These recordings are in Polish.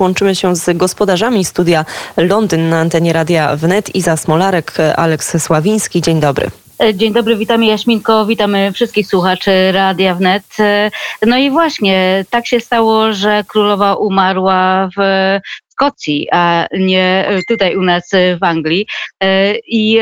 Łączymy się z gospodarzami studia Londyn na antenie Radia Wnet. Iza Smolarek, Aleks Sławiński. Dzień dobry. Dzień dobry, witamy Jaśminko, witamy wszystkich słuchaczy Radia Wnet. No i właśnie tak się stało, że królowa umarła w Szkocji, a nie tutaj u nas w Anglii. I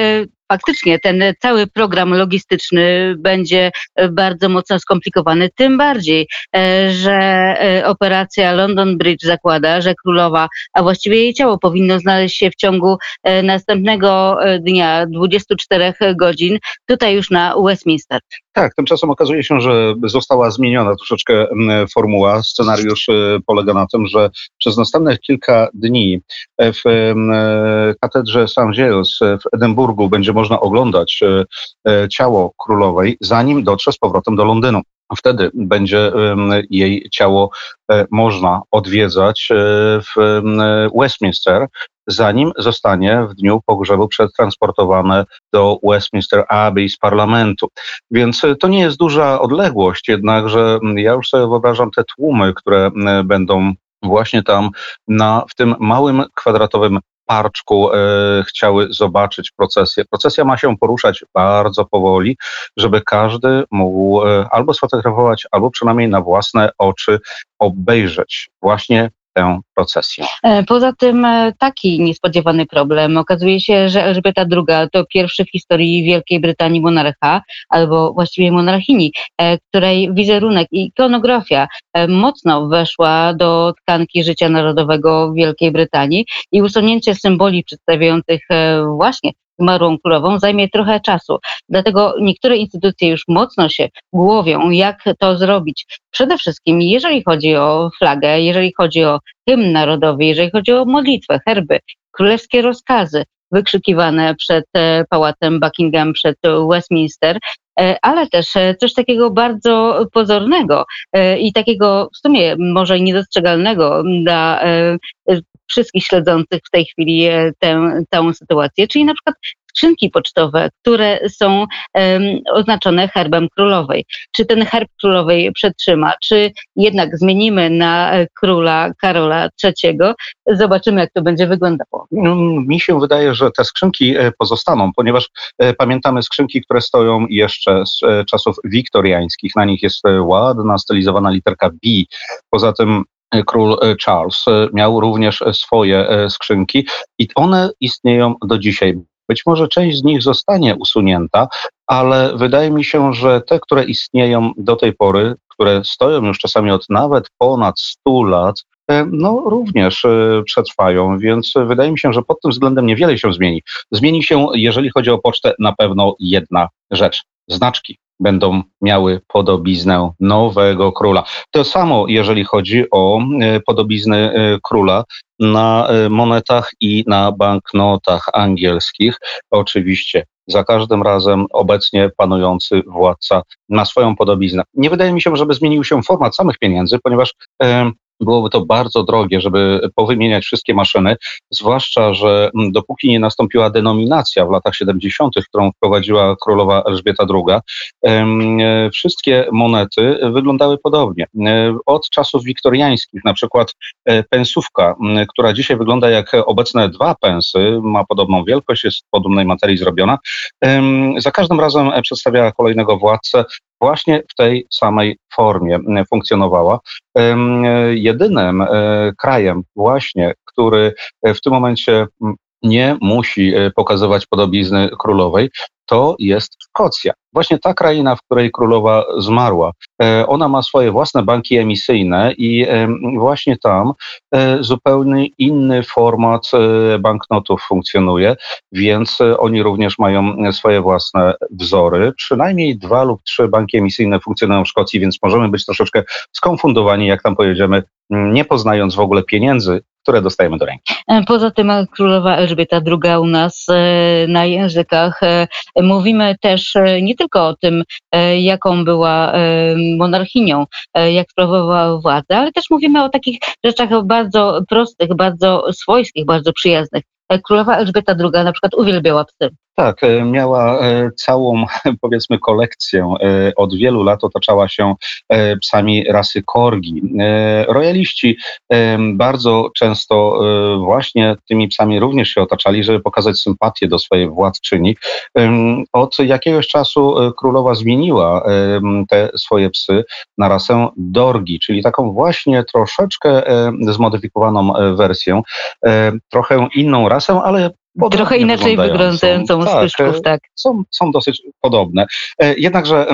faktycznie ten cały program logistyczny będzie bardzo mocno skomplikowany, tym bardziej, e, że e, operacja London Bridge zakłada, że królowa, a właściwie jej ciało powinno znaleźć się w ciągu e, następnego dnia, 24 godzin, tutaj już na Westminster. Tak, tymczasem okazuje się, że została zmieniona troszeczkę formuła. Scenariusz polega na tym, że przez następnych kilka dni w katedrze St. Giles w Edynburgu będzie można oglądać e, e, ciało królowej, zanim dotrze z powrotem do Londynu. Wtedy będzie jej ciało e, można odwiedzać w Westminster, zanim zostanie w dniu pogrzebu przetransportowane do Westminster Abbey z parlamentu. Więc to nie jest duża odległość, jednakże ja już sobie wyobrażam te tłumy, które będą właśnie tam na, w tym małym kwadratowym parczku e, chciały zobaczyć procesję. Procesja ma się poruszać bardzo powoli, żeby każdy mógł e, albo sfotografować, albo przynajmniej na własne oczy obejrzeć właśnie tę procesję. E, poza tym e, taki niespodziewany problem. Okazuje się, że Elżbieta II to pierwszy w historii Wielkiej Brytanii monarcha, albo właściwie monarchini, e, której wizerunek i ikonografia mocno weszła do tkanki życia narodowego Wielkiej Brytanii i usunięcie symboli przedstawiających właśnie zmarłą królową zajmie trochę czasu. Dlatego niektóre instytucje już mocno się głowią, jak to zrobić. Przede wszystkim, jeżeli chodzi o flagę, jeżeli chodzi o hymn narodowy, jeżeli chodzi o modlitwę, herby, królewskie rozkazy wykrzykiwane przed e, pałacem Buckingham, przed Westminster, e, ale też e, coś takiego bardzo pozornego i takiego w sumie może niedostrzegalnego dla wszystkich śledzących w tej chwili tę, tę sytuację, czyli na przykład skrzynki pocztowe, które są um, oznaczone herbem królowej. Czy ten herb królowej przetrzyma, czy jednak zmienimy na e, króla Karola III? Zobaczymy, jak to będzie wyglądało. No, mi się wydaje, że te skrzynki e, pozostaną, ponieważ e, pamiętamy skrzynki, które stoją jeszcze z czasów wiktoriańskich. Na nich jest ładna, stylizowana literka B. Poza tym król Charles miał również swoje skrzynki i one istnieją do dzisiaj. Być może część z nich zostanie usunięta, ale wydaje mi się, że te, które istnieją do tej pory, które stoją już czasami od nawet ponad 100 lat, e, no również e, przetrwają, więc wydaje mi się, że pod tym względem niewiele się zmieni. Zmieni się, jeżeli chodzi o pocztę, na pewno jedna rzecz. Znaczki będą miały podobiznę nowego króla. To samo, jeżeli chodzi o e, podobizny króla na e, monetach i na banknotach angielskich. Oczywiście za każdym razem obecnie panujący władca ma swoją podobiznę. Nie wydaje mi się, żeby zmienił się format samych pieniędzy, ponieważ e, byłoby to bardzo drogie, żeby powymieniać wszystkie maszyny, zwłaszcza, że mm, dopóki nie nastąpiła denominacja w latach 70., którą wprowadziła królowa Elżbieta II, e, wszystkie monety wyglądały podobnie. E, od czasów wiktoriańskich, na przykład e, pensówka, która dzisiaj wygląda jak obecne dwa pensy, ma podobną wielkość, jest z podobnej materii zrobiona, za każdym razem przedstawiała kolejnego władcę właśnie w tej samej formie funkcjonowała. Jedynym e, krajem właśnie, który w tym momencie nie musi e, pokazywać podobizny królowej, to jest Szkocja. Właśnie ta kraina, w której królowa zmarła. E, ona ma swoje własne banki emisyjne i właśnie tam zupełnie inny format banknotów funkcjonuje, więc oni również mają swoje własne wzory. Przynajmniej dwa lub trzy banki emisyjne funkcjonują w Szkocji, więc możemy być troszeczkę skonfundowani, jak tam pojedziemy, nie poznając w ogóle pieniędzy, które dostajemy do ręki. E, poza tym królowa Elżbieta II u nas e, na językach e, mówimy też nie tylko o tym, jaką była monarchinią, jak sprawowała władzę, ale też mówimy o takich rzeczach bardzo prostych, bardzo swojskich, bardzo przyjaznych. Królowa Elżbieta II na przykład uwielbiała psy. Tak, e, miała e, całą, powiedzmy, kolekcję. E, od wielu lat otaczała się psami rasy korgi. Royaliści bardzo często właśnie tymi psami również się otaczali, żeby pokazać sympatię do swojej władczyni. Od jakiegoś czasu królowa zmieniła te swoje psy na rasę dorgi, czyli taką właśnie troszeczkę zmodyfikowaną wersję, trochę inną rasę, ale Trochę inaczej wyglądającą tak, z pyszków, tak. Są, są dosyć podobne. E, jednakże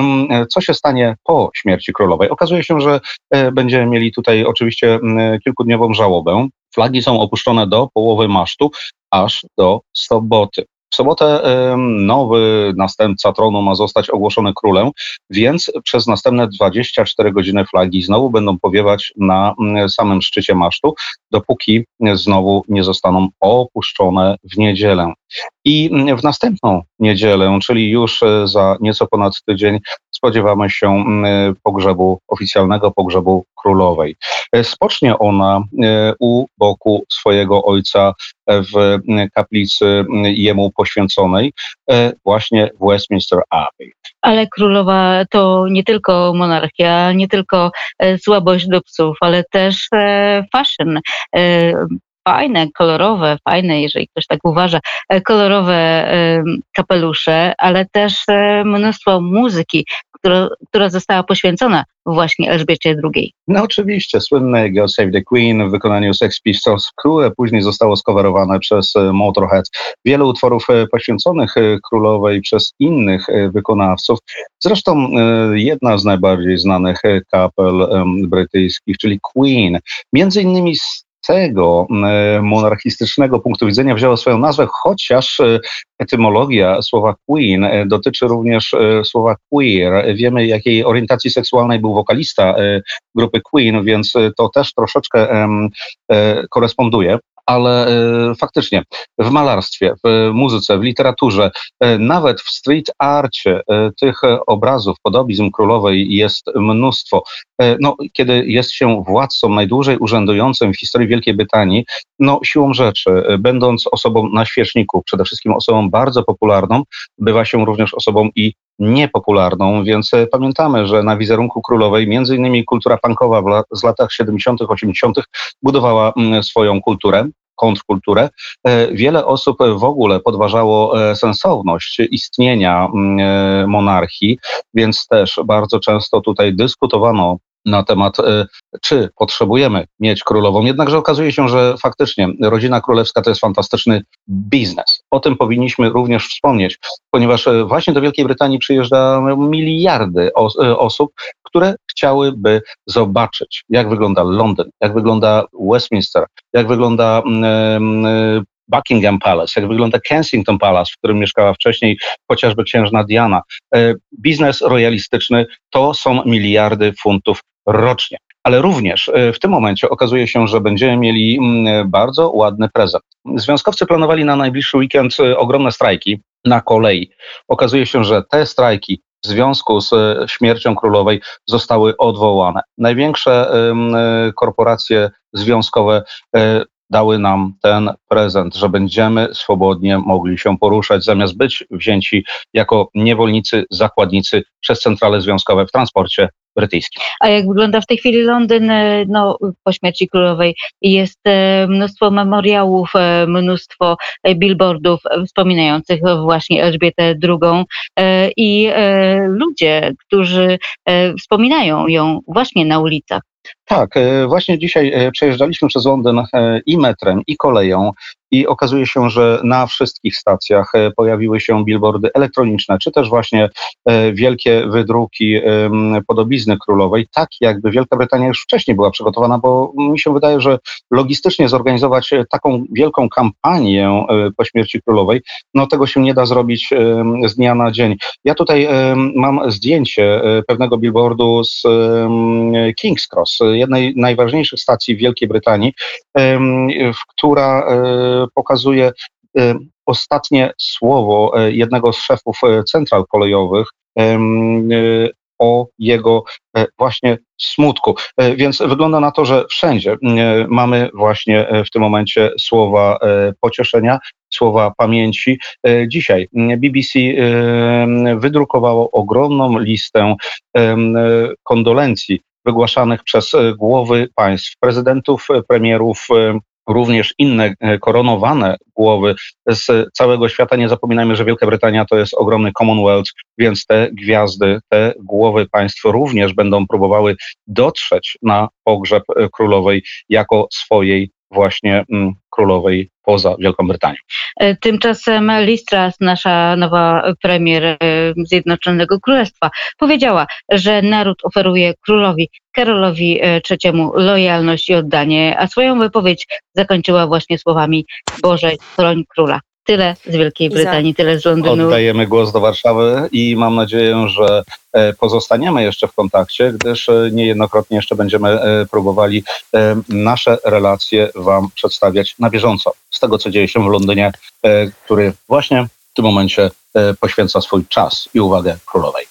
co się stanie po śmierci królowej? Okazuje się, że e, będziemy mieli tutaj oczywiście kilkudniową żałobę. Flagi są opuszczone do połowy masztu, aż do soboty. W sobotę nowy następca tronu ma zostać ogłoszony królem, więc przez następne 24 godziny flagi znowu będą powiewać na samym szczycie masztu, dopóki znowu nie zostaną opuszczone w niedzielę. I w następną niedzielę, czyli już e, za nieco ponad tydzień, spodziewamy się pogrzebu, oficjalnego pogrzebu królowej. E, spocznie ona e, u boku swojego ojca w kaplicy jemu poświęconej, właśnie w Westminster Abbey. Ale królowa to nie tylko monarchia, nie tylko słabość do psów, ale też fashion fajne, kolorowe, fajne, jeżeli ktoś tak uważa, e, kolorowe kapelusze, ale też e, mnóstwo muzyki, która, która została poświęcona właśnie Elżbiecie II. No oczywiście, słynne God Save the Queen w wykonaniu Sex Pistols, które później zostało skowarowane przez e, Motorhead. Wiele utworów poświęconych królowej przez innych wykonawców. Zresztą jedna z najbardziej znanych kapel brytyjskich, czyli Queen. Między innymi z tego e, monarchistycznego punktu widzenia wzięło swoją nazwę, chociaż e, etymologia słowa queen e, dotyczy również słowa queer. Wiemy, jakiej orientacji seksualnej był wokalista grupy Queen, więc to też troszeczkę koresponduje ale e, faktycznie w malarstwie, w muzyce, w literaturze, e, nawet w street arcie e, tych obrazów, podobizm królowej jest mnóstwo. No, kiedy jest się władcą najdłużej urzędującym w historii Wielkiej Brytanii, no siłą rzeczy, będąc osobą na świeczniku, przede wszystkim osobą bardzo popularną, bywa się również osobą i niepopularną, więc pamiętamy, że na wizerunku królowej między innymi kultura punkowa z latach 70., 80. budowała mm, swoją kulturę kontrkulturę. E, wiele osób w ogóle podważało e, sensowność istnienia mm, e, monarchii, więc też bardzo często tutaj dyskutowano na temat, czy potrzebujemy mieć królową. Jednakże okazuje się, że faktycznie rodzina królewska to jest fantastyczny biznes. O tym powinniśmy również wspomnieć, ponieważ właśnie do Wielkiej Brytanii przyjeżdża miliardy osób, które chciałyby zobaczyć, jak wygląda Londyn, jak wygląda Westminster, jak wygląda mm, e, Buckingham Palace, jak wygląda Kensington Palace, w którym mieszkała wcześniej chociażby księżna Diana. E, biznes royalistyczny to są miliardy funtów rocznie. Ale również e, w tym momencie okazuje się, że będziemy mieli mm, bardzo ładny prezent. Związkowcy planowali na najbliższy weekend ogromne strajki na kolei. Okazuje się, że te strajki w związku z e, śmiercią królowej zostały odwołane. Największe e, korporacje związkowe e, dały nam ten prezent, że będziemy swobodnie mogli się poruszać, zamiast być wzięci jako niewolnicy, zakładnicy przez centrale związkowe w transporcie brytyjskim. A jak wygląda w tej chwili Londyn e, no, po śmierci królowej? Jest e, mnóstwo memoriałów, e, mnóstwo billboardów wspominających właśnie Elżbietę II i ludzie, którzy wspominają ją właśnie na ulicach. Tak, właśnie dzisiaj przejeżdżaliśmy przez Londyn i metrem, i koleją i okazuje się, że na wszystkich stacjach e, pojawiły się billboardy elektroniczne, czy też właśnie e, wielkie wydruki podobizny królowej, tak jakby Wielka Brytania już wcześniej była przygotowana, bo mi się wydaje, że logistycznie zorganizować e, taką wielką kampanię po śmierci królowej, no tego się nie da zrobić z dnia na dzień. Ja tutaj mam zdjęcie pewnego billboardu z King's Cross, jednej z najważniejszych stacji w Wielkiej Brytanii, która pokazuje y, ostatnie słowo y, jednego z szefów central kolejowych o jego właśnie smutku. Więc wygląda na to, że wszędzie mamy właśnie w tym momencie słowa pocieszenia, słowa pamięci. Dzisiaj BBC wydrukowało ogromną listę kondolencji wygłaszanych przez głowy państw, prezydentów, premierów, również inne koronowane głowy z całego świata. Nie zapominajmy, że Wielka Brytania to jest ogromny Commonwealth, więc te gwiazdy, te głowy państw również będą próbowały dotrzeć na pogrzeb królowej jako swojej właśnie mm, królowej poza Wielką Brytanią. E, tymczasem Liz Truss, nasza nowa premier e, Zjednoczonego Królestwa, powiedziała, że naród oferuje królowi Karolowi III e, lojalność i oddanie, a swoją wypowiedź zakończyła właśnie słowami Boże, chroń króla. Tyle z Wielkiej Brytanii, tyle z Londynu. Oddajemy głos do Warszawy i mam nadzieję, że e, pozostaniemy jeszcze w kontakcie, gdyż e, niejednokrotnie jeszcze będziemy e, próbowali nasze relacje Wam przedstawiać na bieżąco z tego, co dzieje się w Londynie, który właśnie w tym momencie poświęca swój czas i uwagę królowej.